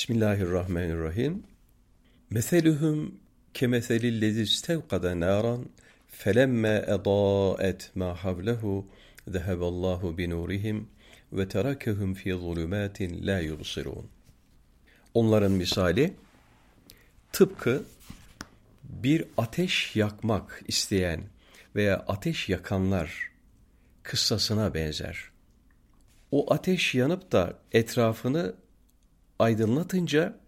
Bismillahirrahmanirrahim. Meseluhum kemeselillezi istevkada naran felemme edaet ma havlehu zeheballahu binurihim ve terakehum fi zulumatin la yubsirun. Onların misali tıpkı bir ateş yakmak isteyen veya ateş yakanlar kıssasına benzer. O ateş yanıp da etrafını aydınlatınca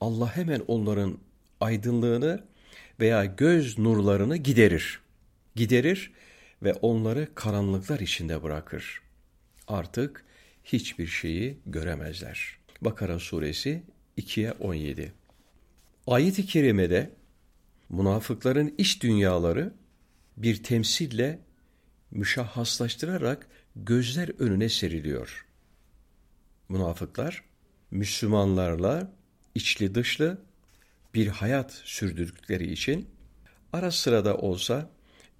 Allah hemen onların aydınlığını veya göz nurlarını giderir. Giderir ve onları karanlıklar içinde bırakır. Artık hiçbir şeyi göremezler. Bakara suresi 2'ye 17. Ayet-i kerimede münafıkların iç dünyaları bir temsille müşahhaslaştırarak gözler önüne seriliyor. Münafıklar Müslümanlarla içli dışlı bir hayat sürdürdükleri için ara sırada olsa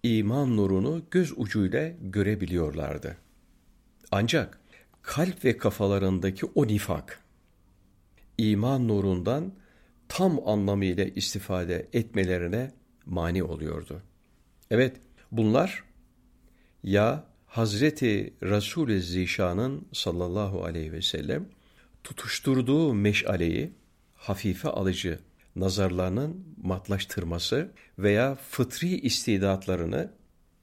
iman nurunu göz ucuyla görebiliyorlardı. Ancak kalp ve kafalarındaki o nifak, iman nurundan tam anlamıyla istifade etmelerine mani oluyordu. Evet, bunlar ya Hazreti Resul-i Zişan'ın sallallahu aleyhi ve sellem tutuşturduğu meşaleyi hafife alıcı nazarlarının matlaştırması veya fıtri istidatlarını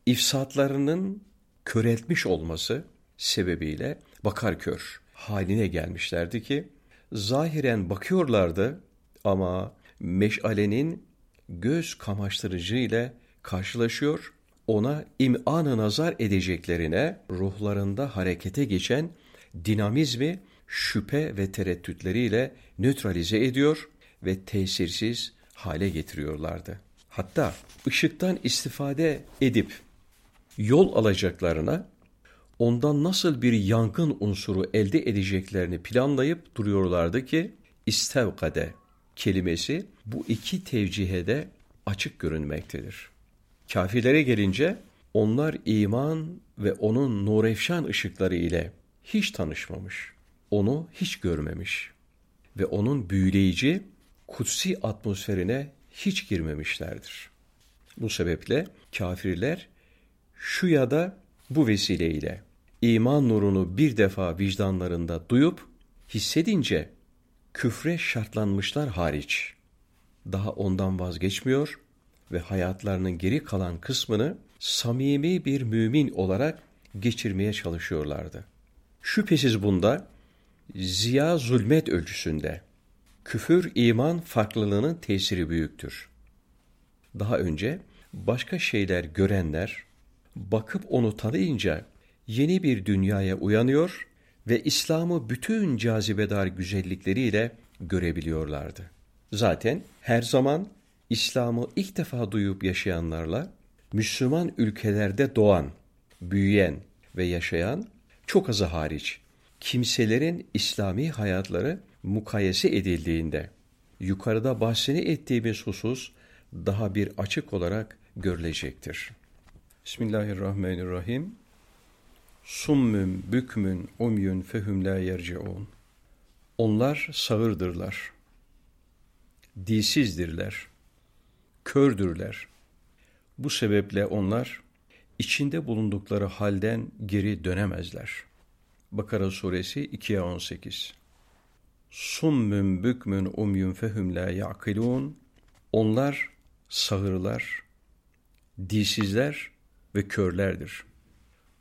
ifsatlarının köreltmiş olması sebebiyle bakar kör haline gelmişlerdi ki zahiren bakıyorlardı ama meşalenin göz kamaştırıcı ile karşılaşıyor, ona im'an nazar edeceklerine ruhlarında harekete geçen dinamizmi şüphe ve tereddütleriyle nötralize ediyor ve tesirsiz hale getiriyorlardı. Hatta ışıktan istifade edip yol alacaklarına ondan nasıl bir yangın unsuru elde edeceklerini planlayıp duruyorlardı ki istevkade kelimesi bu iki tevcihede açık görünmektedir. Kafirlere gelince onlar iman ve onun nurefşan ışıkları ile hiç tanışmamış onu hiç görmemiş ve onun büyüleyici kutsi atmosferine hiç girmemişlerdir. Bu sebeple kafirler şu ya da bu vesileyle iman nurunu bir defa vicdanlarında duyup hissedince küfre şartlanmışlar hariç daha ondan vazgeçmiyor ve hayatlarının geri kalan kısmını samimi bir mümin olarak geçirmeye çalışıyorlardı. Şüphesiz bunda ziya zulmet ölçüsünde küfür iman farklılığının tesiri büyüktür. Daha önce başka şeyler görenler bakıp onu tanıyınca yeni bir dünyaya uyanıyor ve İslam'ı bütün cazibedar güzellikleriyle görebiliyorlardı. Zaten her zaman İslam'ı ilk defa duyup yaşayanlarla Müslüman ülkelerde doğan, büyüyen ve yaşayan çok azı hariç kimselerin İslami hayatları mukayese edildiğinde yukarıda bahsini ettiğimiz husus daha bir açık olarak görülecektir. Bismillahirrahmanirrahim. Summün, bükmün, umyün, fehüm la yerciun. Onlar sağırdırlar. Dilsizdirler. Kördürler. Bu sebeple onlar içinde bulundukları halden geri dönemezler.'' Bakara suresi 2'ye 18. Summün bükmün umyun fehüm la ya'kilun. Onlar sağırlar, dilsizler ve körlerdir.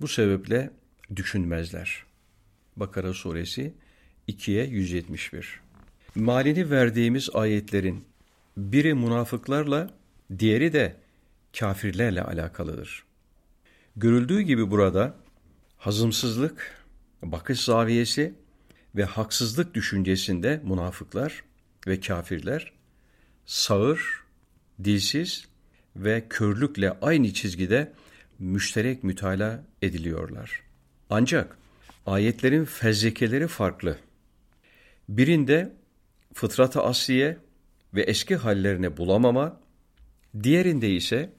Bu sebeple düşünmezler. Bakara suresi 2'ye 171. Malini verdiğimiz ayetlerin biri münafıklarla, diğeri de kafirlerle alakalıdır. Görüldüğü gibi burada hazımsızlık, bakış zaviyesi ve haksızlık düşüncesinde münafıklar ve kafirler sağır, dilsiz ve körlükle aynı çizgide müşterek mütala ediliyorlar. Ancak ayetlerin fezlekeleri farklı. Birinde fıtratı asliye ve eski hallerini bulamama, diğerinde ise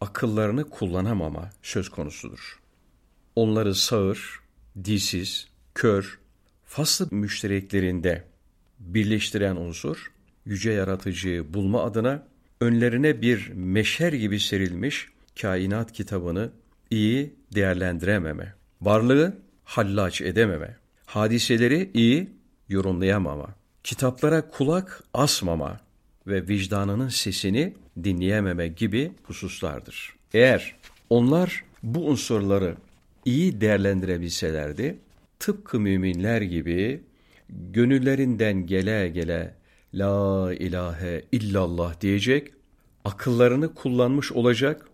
akıllarını kullanamama söz konusudur. Onları sağır, dilsiz, kör, faslı müştereklerinde birleştiren unsur, yüce yaratıcıyı bulma adına önlerine bir meşer gibi serilmiş kainat kitabını iyi değerlendirememe, varlığı hallaç edememe, hadiseleri iyi yorumlayamama, kitaplara kulak asmama ve vicdanının sesini dinleyememe gibi hususlardır. Eğer onlar bu unsurları iyi değerlendirebilselerdi, tıpkı müminler gibi gönüllerinden gele gele La ilahe illallah diyecek, akıllarını kullanmış olacak,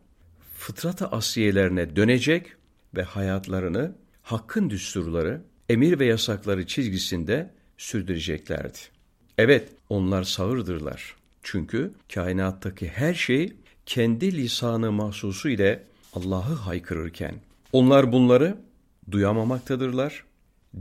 fıtrat-ı asiyelerine dönecek ve hayatlarını hakkın düsturları, emir ve yasakları çizgisinde sürdüreceklerdi. Evet, onlar sağırdırlar. Çünkü kainattaki her şey kendi lisanı mahsusu ile Allah'ı haykırırken onlar bunları duyamamaktadırlar,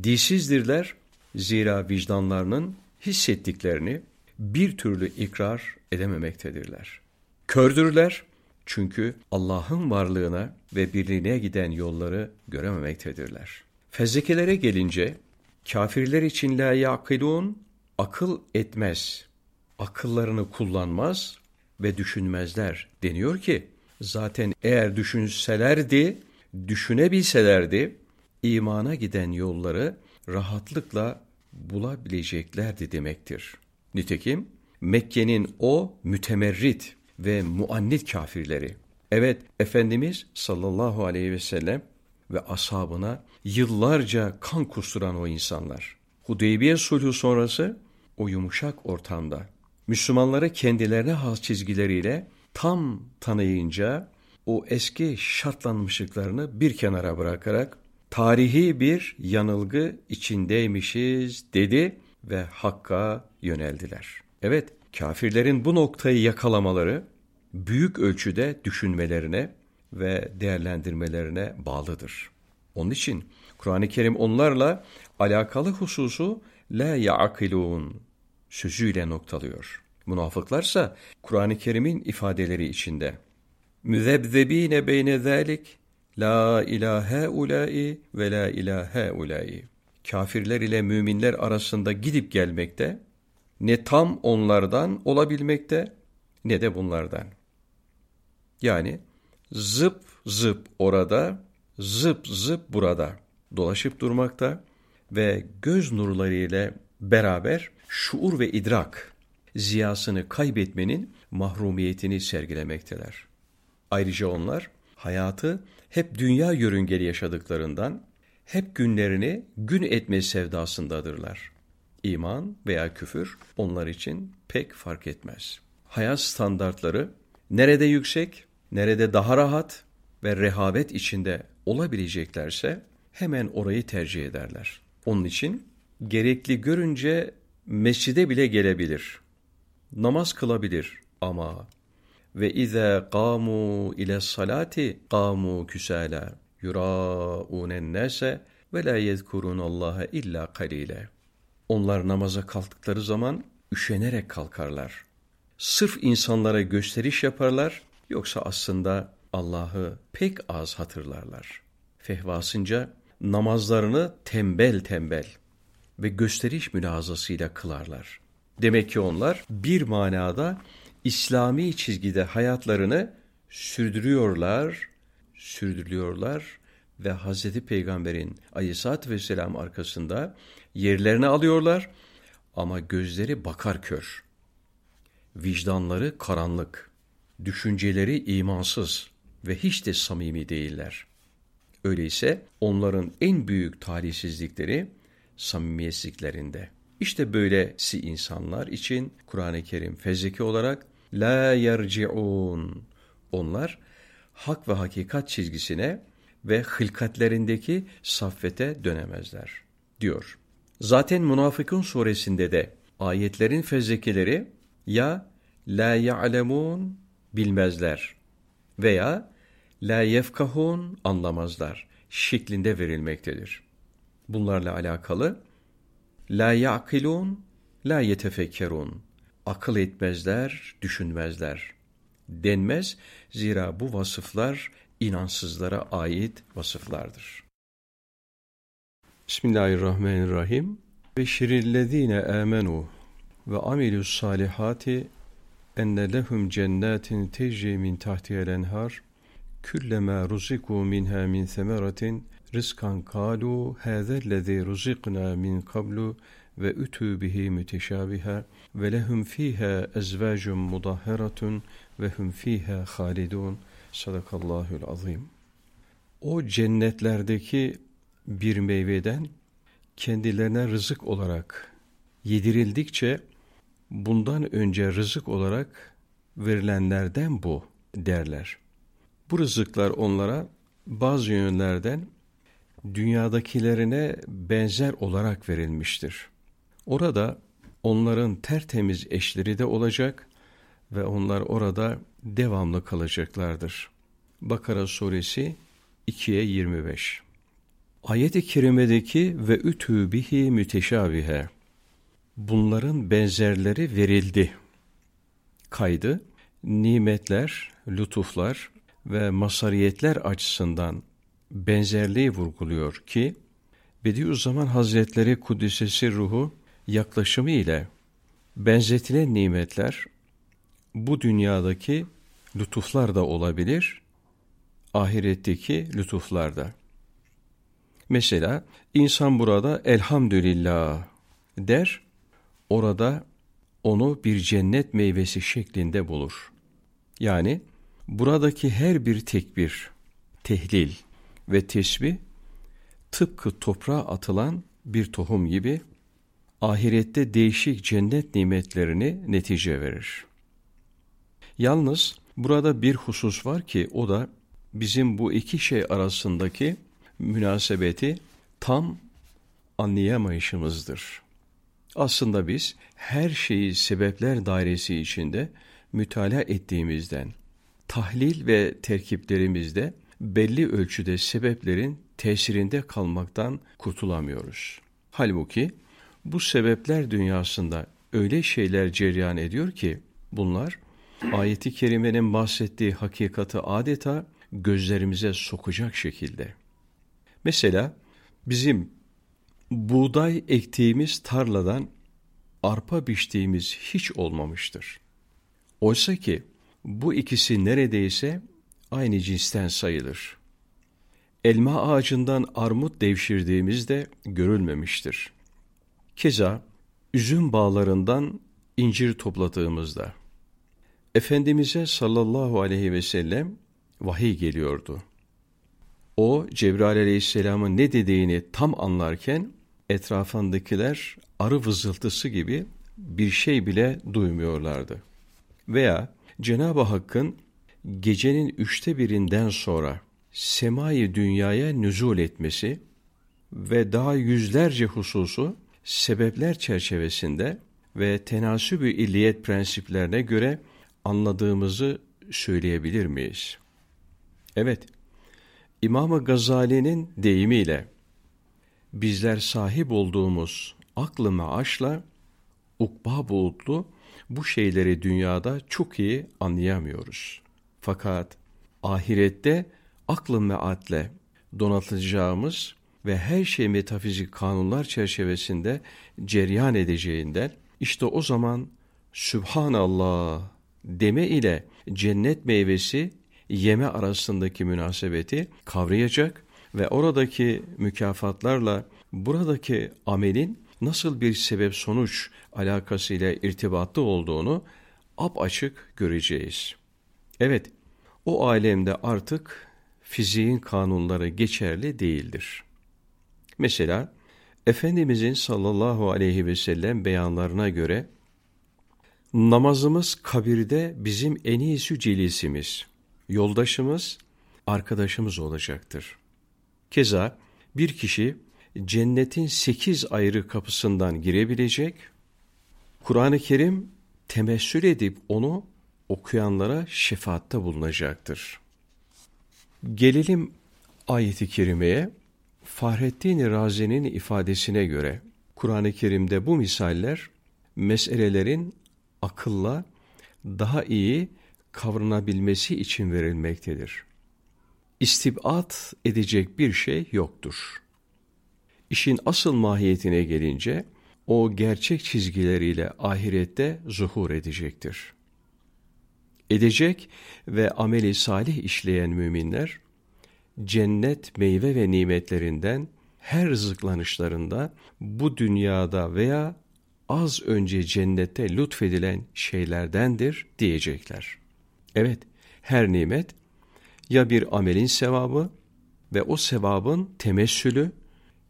dilsizdirler zira vicdanlarının hissettiklerini bir türlü ikrar edememektedirler. Kördürler çünkü Allah'ın varlığına ve birliğine giden yolları görememektedirler. Fezlekelere gelince kafirler için la yakilun akıl etmez, akıllarını kullanmaz ve düşünmezler deniyor ki zaten eğer düşünselerdi, düşünebilselerdi imana giden yolları rahatlıkla bulabileceklerdi demektir. Nitekim Mekke'nin o mütemerrit ve muannit kafirleri. Evet Efendimiz sallallahu aleyhi ve sellem ve ashabına yıllarca kan kusturan o insanlar. Hudeybiye sulhu sonrası o yumuşak ortamda Müslümanları kendilerine has çizgileriyle tam tanıyınca o eski şartlanmışlıklarını bir kenara bırakarak tarihi bir yanılgı içindeymişiz dedi ve Hakk'a yöneldiler. Evet, kafirlerin bu noktayı yakalamaları büyük ölçüde düşünmelerine ve değerlendirmelerine bağlıdır. Onun için Kur'an-ı Kerim onlarla alakalı hususu la ya'kilun sözüyle noktalıyor. Münafıklarsa Kur'an-ı Kerim'in ifadeleri içinde müzebzebine beyne zalik La ilahe ulai ve la ilahe ulai. Kafirler ile müminler arasında gidip gelmekte, ne tam onlardan olabilmekte ne de bunlardan. Yani zıp zıp orada, zıp zıp burada dolaşıp durmakta ve göz nurları ile beraber şuur ve idrak ziyasını kaybetmenin mahrumiyetini sergilemekteler. Ayrıca onlar hayatı hep dünya yörüngeli yaşadıklarından hep günlerini gün etme sevdasındadırlar. İman veya küfür onlar için pek fark etmez. Hayat standartları nerede yüksek, nerede daha rahat ve rehavet içinde olabileceklerse hemen orayı tercih ederler. Onun için gerekli görünce mescide bile gelebilir. Namaz kılabilir ama ve izâ qâmû ile salati qâmû küsâlâ yurâûnen nâse ve lâ yezkurûnallâhe illa kalîle. Onlar namaza kalktıkları zaman üşenerek kalkarlar. Sırf insanlara gösteriş yaparlar yoksa aslında Allah'ı pek az hatırlarlar. Fehvasınca namazlarını tembel tembel ve gösteriş münazasıyla kılarlar. Demek ki onlar bir manada İslami çizgide hayatlarını sürdürüyorlar, sürdürüyorlar ve Hazreti Peygamber'in aleyhissalatü vesselam arkasında yerlerini alıyorlar ama gözleri bakar kör. Vicdanları karanlık, düşünceleri imansız ve hiç de samimi değiller. Öyleyse onların en büyük talihsizlikleri samimiyetsizliklerinde. İşte böylesi insanlar için Kur'an-ı Kerim fezleke olarak la yerciun. Onlar hak ve hakikat çizgisine ve hılkatlerindeki saffete dönemezler diyor. Zaten Münafıkun suresinde de ayetlerin fezlekeleri ya la ya'lemun bilmezler veya la yefkahun anlamazlar şeklinde verilmektedir. Bunlarla alakalı la ya'kilun la yetefekkerun akıl etmezler, düşünmezler denmez. Zira bu vasıflar inansızlara ait vasıflardır. Bismillahirrahmanirrahim. Ve şirillezine amenu ve amilus salihati enne lehum cennetin tecri min tahtiyel enhar küllema ruziku minha min semeratin rizkan kalu hâzellezî ruzikna min kablu ve ütü bihi müteşabiha ve lehum fiha ezvacun mudahharatun ve hum fiha halidun sadakallahul azim. O cennetlerdeki bir meyveden kendilerine rızık olarak yedirildikçe bundan önce rızık olarak verilenlerden bu derler. Bu rızıklar onlara bazı yönlerden dünyadakilerine benzer olarak verilmiştir. Orada onların tertemiz eşleri de olacak ve onlar orada devamlı kalacaklardır. Bakara suresi 2'ye 25 Ayet-i kerimedeki ve ütü bihi müteşabihe bunların benzerleri verildi. Kaydı nimetler, lütuflar ve masariyetler açısından benzerliği vurguluyor ki Bediüzzaman Hazretleri Kuddisesi ruhu yaklaşımı ile benzetilen nimetler bu dünyadaki lütuflar da olabilir, ahiretteki lütuflar da. Mesela insan burada elhamdülillah der, orada onu bir cennet meyvesi şeklinde bulur. Yani buradaki her bir tekbir, tehlil ve tesbih tıpkı toprağa atılan bir tohum gibi ahirette değişik cennet nimetlerini netice verir. Yalnız burada bir husus var ki o da bizim bu iki şey arasındaki münasebeti tam anlayamayışımızdır. Aslında biz her şeyi sebepler dairesi içinde mütalaa ettiğimizden, tahlil ve terkiplerimizde belli ölçüde sebeplerin tesirinde kalmaktan kurtulamıyoruz. Halbuki bu sebepler dünyasında öyle şeyler cereyan ediyor ki bunlar ayeti kerimenin bahsettiği hakikati adeta gözlerimize sokacak şekilde. Mesela bizim buğday ektiğimiz tarladan arpa biçtiğimiz hiç olmamıştır. Oysa ki bu ikisi neredeyse aynı cinsten sayılır. Elma ağacından armut devşirdiğimiz de görülmemiştir. Keza üzüm bağlarından incir topladığımızda Efendimiz'e sallallahu aleyhi ve sellem vahiy geliyordu. O Cebrail aleyhisselamın ne dediğini tam anlarken etrafındakiler arı vızıltısı gibi bir şey bile duymuyorlardı. Veya Cenab-ı Hakk'ın gecenin üçte birinden sonra semayı dünyaya nüzul etmesi ve daha yüzlerce hususu sebepler çerçevesinde ve tenasübü illiyet prensiplerine göre anladığımızı söyleyebilir miyiz? Evet, İmam-ı Gazali'nin deyimiyle bizler sahip olduğumuz aklı maaşla ukba bulutlu bu şeyleri dünyada çok iyi anlayamıyoruz. Fakat ahirette aklı meatle donatılacağımız ve her şey metafizik kanunlar çerçevesinde ceryan edeceğinden işte o zaman Sübhanallah deme ile cennet meyvesi yeme arasındaki münasebeti kavrayacak ve oradaki mükafatlarla buradaki amelin nasıl bir sebep sonuç alakasıyla irtibatlı olduğunu açık göreceğiz. Evet, o alemde artık fiziğin kanunları geçerli değildir. Mesela Efendimizin sallallahu aleyhi ve sellem beyanlarına göre namazımız kabirde bizim en iyisi celisimiz, yoldaşımız, arkadaşımız olacaktır. Keza bir kişi cennetin sekiz ayrı kapısından girebilecek, Kur'an-ı Kerim temessül edip onu okuyanlara şefaatte bulunacaktır. Gelelim ayeti kerimeye. Fahrettin Razi'nin ifadesine göre Kur'an-ı Kerim'de bu misaller meselelerin akılla daha iyi kavranabilmesi için verilmektedir. İstibat edecek bir şey yoktur. İşin asıl mahiyetine gelince o gerçek çizgileriyle ahirette zuhur edecektir. Edecek ve ameli salih işleyen müminler, cennet meyve ve nimetlerinden her rızıklanışlarında bu dünyada veya az önce cennette lütfedilen şeylerdendir diyecekler. Evet, her nimet ya bir amelin sevabı ve o sevabın temessülü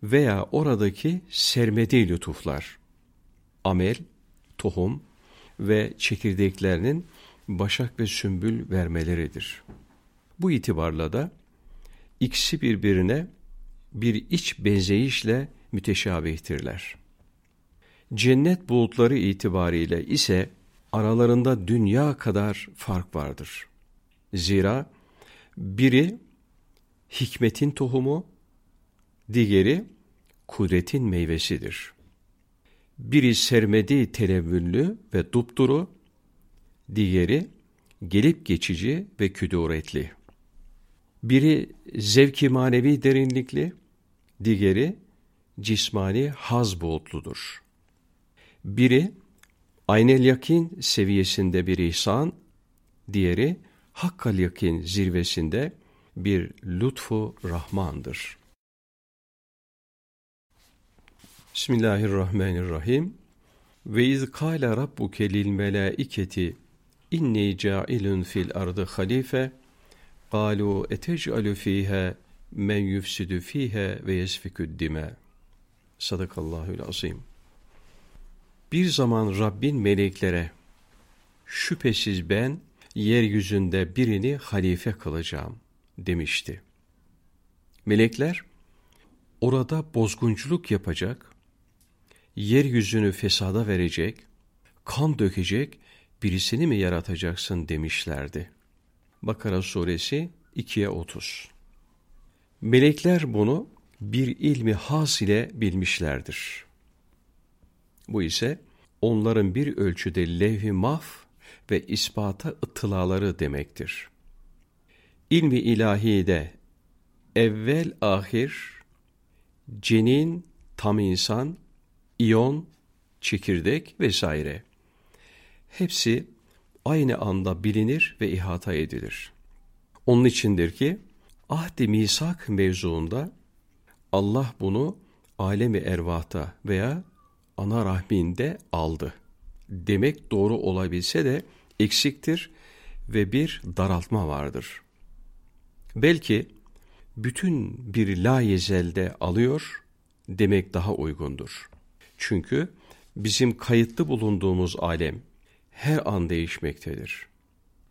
veya oradaki sermediği lütuflar. Amel, tohum ve çekirdeklerinin başak ve sümbül vermeleridir. Bu itibarla da ikisi birbirine bir iç benzeyişle müteşabihtirler. Cennet bulutları itibariyle ise aralarında dünya kadar fark vardır. Zira biri hikmetin tohumu, diğeri kudretin meyvesidir. Biri sermedi televvüllü ve dupduru, diğeri gelip geçici ve küduretli. Biri zevki manevi derinlikli, diğeri cismani haz boğutludur. Biri aynel yakin seviyesinde bir ihsan, diğeri hakkal yakin zirvesinde bir lütfu rahmandır. Bismillahirrahmanirrahim. Ve iz kâle rabbuke lil melâiketi inni câilun fil ardı halife قالوا etec'alu fiha men yufsidu fiha ve yesfikud dima. Sadakallahul azim. Bir zaman Rabbin meleklere şüphesiz ben yeryüzünde birini halife kılacağım demişti. Melekler orada bozgunculuk yapacak, yeryüzünü fesada verecek, kan dökecek birisini mi yaratacaksın demişlerdi. Bakara suresi 2'ye 30. Melekler bunu bir ilmi has ile bilmişlerdir. Bu ise onların bir ölçüde levh-i maf ve ispata ıtılaları demektir. İlmi ilahide evvel ahir, cenin, tam insan, iyon, çekirdek vesaire. Hepsi aynı anda bilinir ve ihata edilir. Onun içindir ki ahdi misak mevzuunda Allah bunu alemi ervahta veya ana rahminde aldı. Demek doğru olabilse de eksiktir ve bir daraltma vardır. Belki bütün bir la yezelde alıyor demek daha uygundur. Çünkü bizim kayıtlı bulunduğumuz alem her an değişmektedir.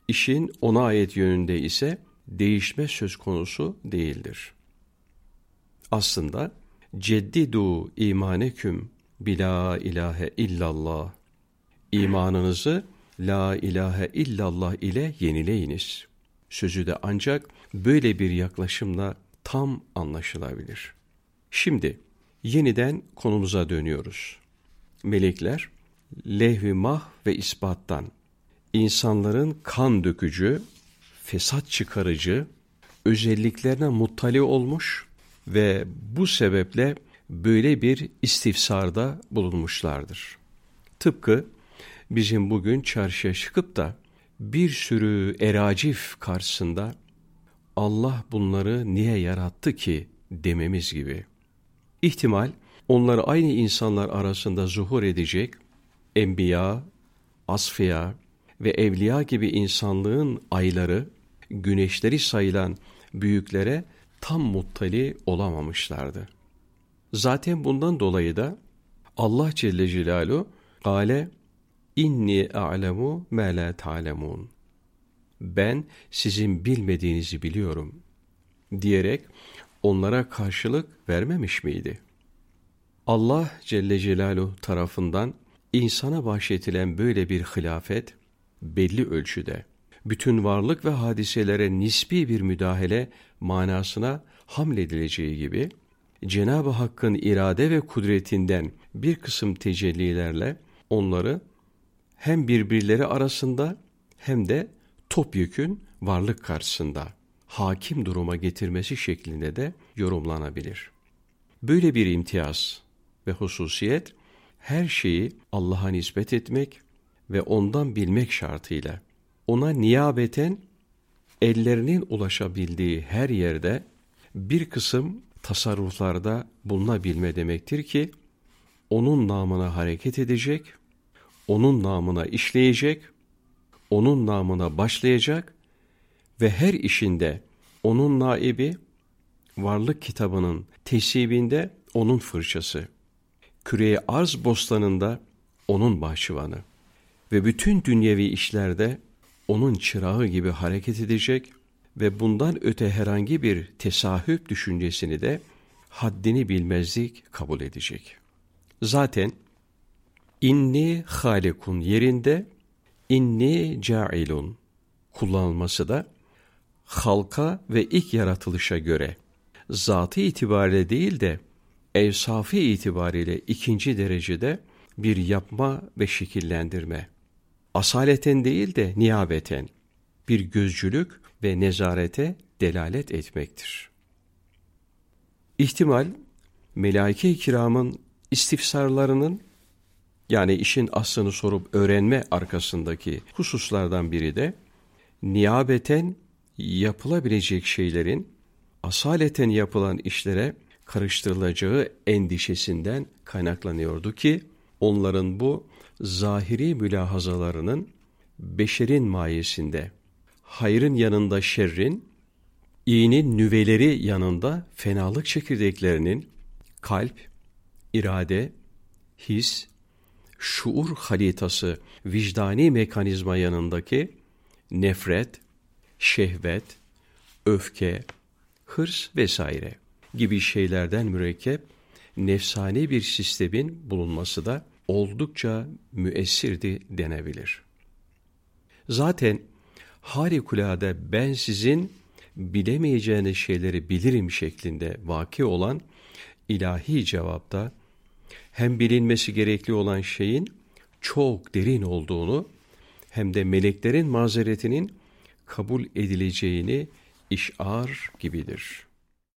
İşin ona ait yönünde ise değişme söz konusu değildir. Aslında ceddidu imaneküm bila ilahe illallah imanınızı la ilahe illallah ile yenileyiniz. Sözü de ancak böyle bir yaklaşımla tam anlaşılabilir. Şimdi yeniden konumuza dönüyoruz. Melekler lehvi mah ve ispattan insanların kan dökücü, fesat çıkarıcı özelliklerine muttali olmuş ve bu sebeple böyle bir istifsarda bulunmuşlardır. Tıpkı bizim bugün çarşıya çıkıp da bir sürü eracif karşısında Allah bunları niye yarattı ki dememiz gibi. İhtimal onlar aynı insanlar arasında zuhur edecek enbiya, asfiya ve evliya gibi insanlığın ayları, güneşleri sayılan büyüklere tam muttali olamamışlardı. Zaten bundan dolayı da Allah Celle Celaluhu gale inni a'lemu ma la ta'lemun. Ben sizin bilmediğinizi biliyorum diyerek onlara karşılık vermemiş miydi? Allah Celle Celaluhu tarafından insana bahşetilen böyle bir hilafet belli ölçüde bütün varlık ve hadiselere nispi bir müdahale manasına hamledileceği gibi Cenab-ı Hakk'ın irade ve kudretinden bir kısım tecellilerle onları hem birbirleri arasında hem de topyekün varlık karşısında hakim duruma getirmesi şeklinde de yorumlanabilir. Böyle bir imtiyaz ve hususiyet her şeyi Allah'a nispet etmek ve ondan bilmek şartıyla ona niyabeten ellerinin ulaşabildiği her yerde bir kısım tasarruflarda bulunabilme demektir ki onun namına hareket edecek, onun namına işleyecek, onun namına başlayacak ve her işinde onun naibi, varlık kitabının tesibinde onun fırçası, küreye arz bostanında onun bahçıvanı ve bütün dünyevi işlerde onun çırağı gibi hareket edecek ve bundan öte herhangi bir tesahüp düşüncesini de haddini bilmezlik kabul edecek. Zaten inni halikun yerinde inni cailun kullanılması da halka ve ilk yaratılışa göre zatı itibariyle değil de evsafi itibariyle ikinci derecede bir yapma ve şekillendirme. Asaleten değil de niyabeten bir gözcülük ve nezarete delalet etmektir. İhtimal, melaike-i kiramın istifsarlarının yani işin aslını sorup öğrenme arkasındaki hususlardan biri de niyabeten yapılabilecek şeylerin asaleten yapılan işlere karıştırılacağı endişesinden kaynaklanıyordu ki onların bu zahiri mülahazalarının beşerin mayesinde hayrın yanında şerrin, iyinin nüveleri yanında fenalık çekirdeklerinin kalp, irade, his, şuur halitası, vicdani mekanizma yanındaki nefret, şehvet, öfke, hırs vesaire gibi şeylerden mürekkep nefsani bir sistemin bulunması da oldukça müessirdi denebilir. Zaten harikulade ben sizin bilemeyeceğiniz şeyleri bilirim şeklinde vaki olan ilahi cevapta hem bilinmesi gerekli olan şeyin çok derin olduğunu hem de meleklerin mazeretinin kabul edileceğini işar gibidir.''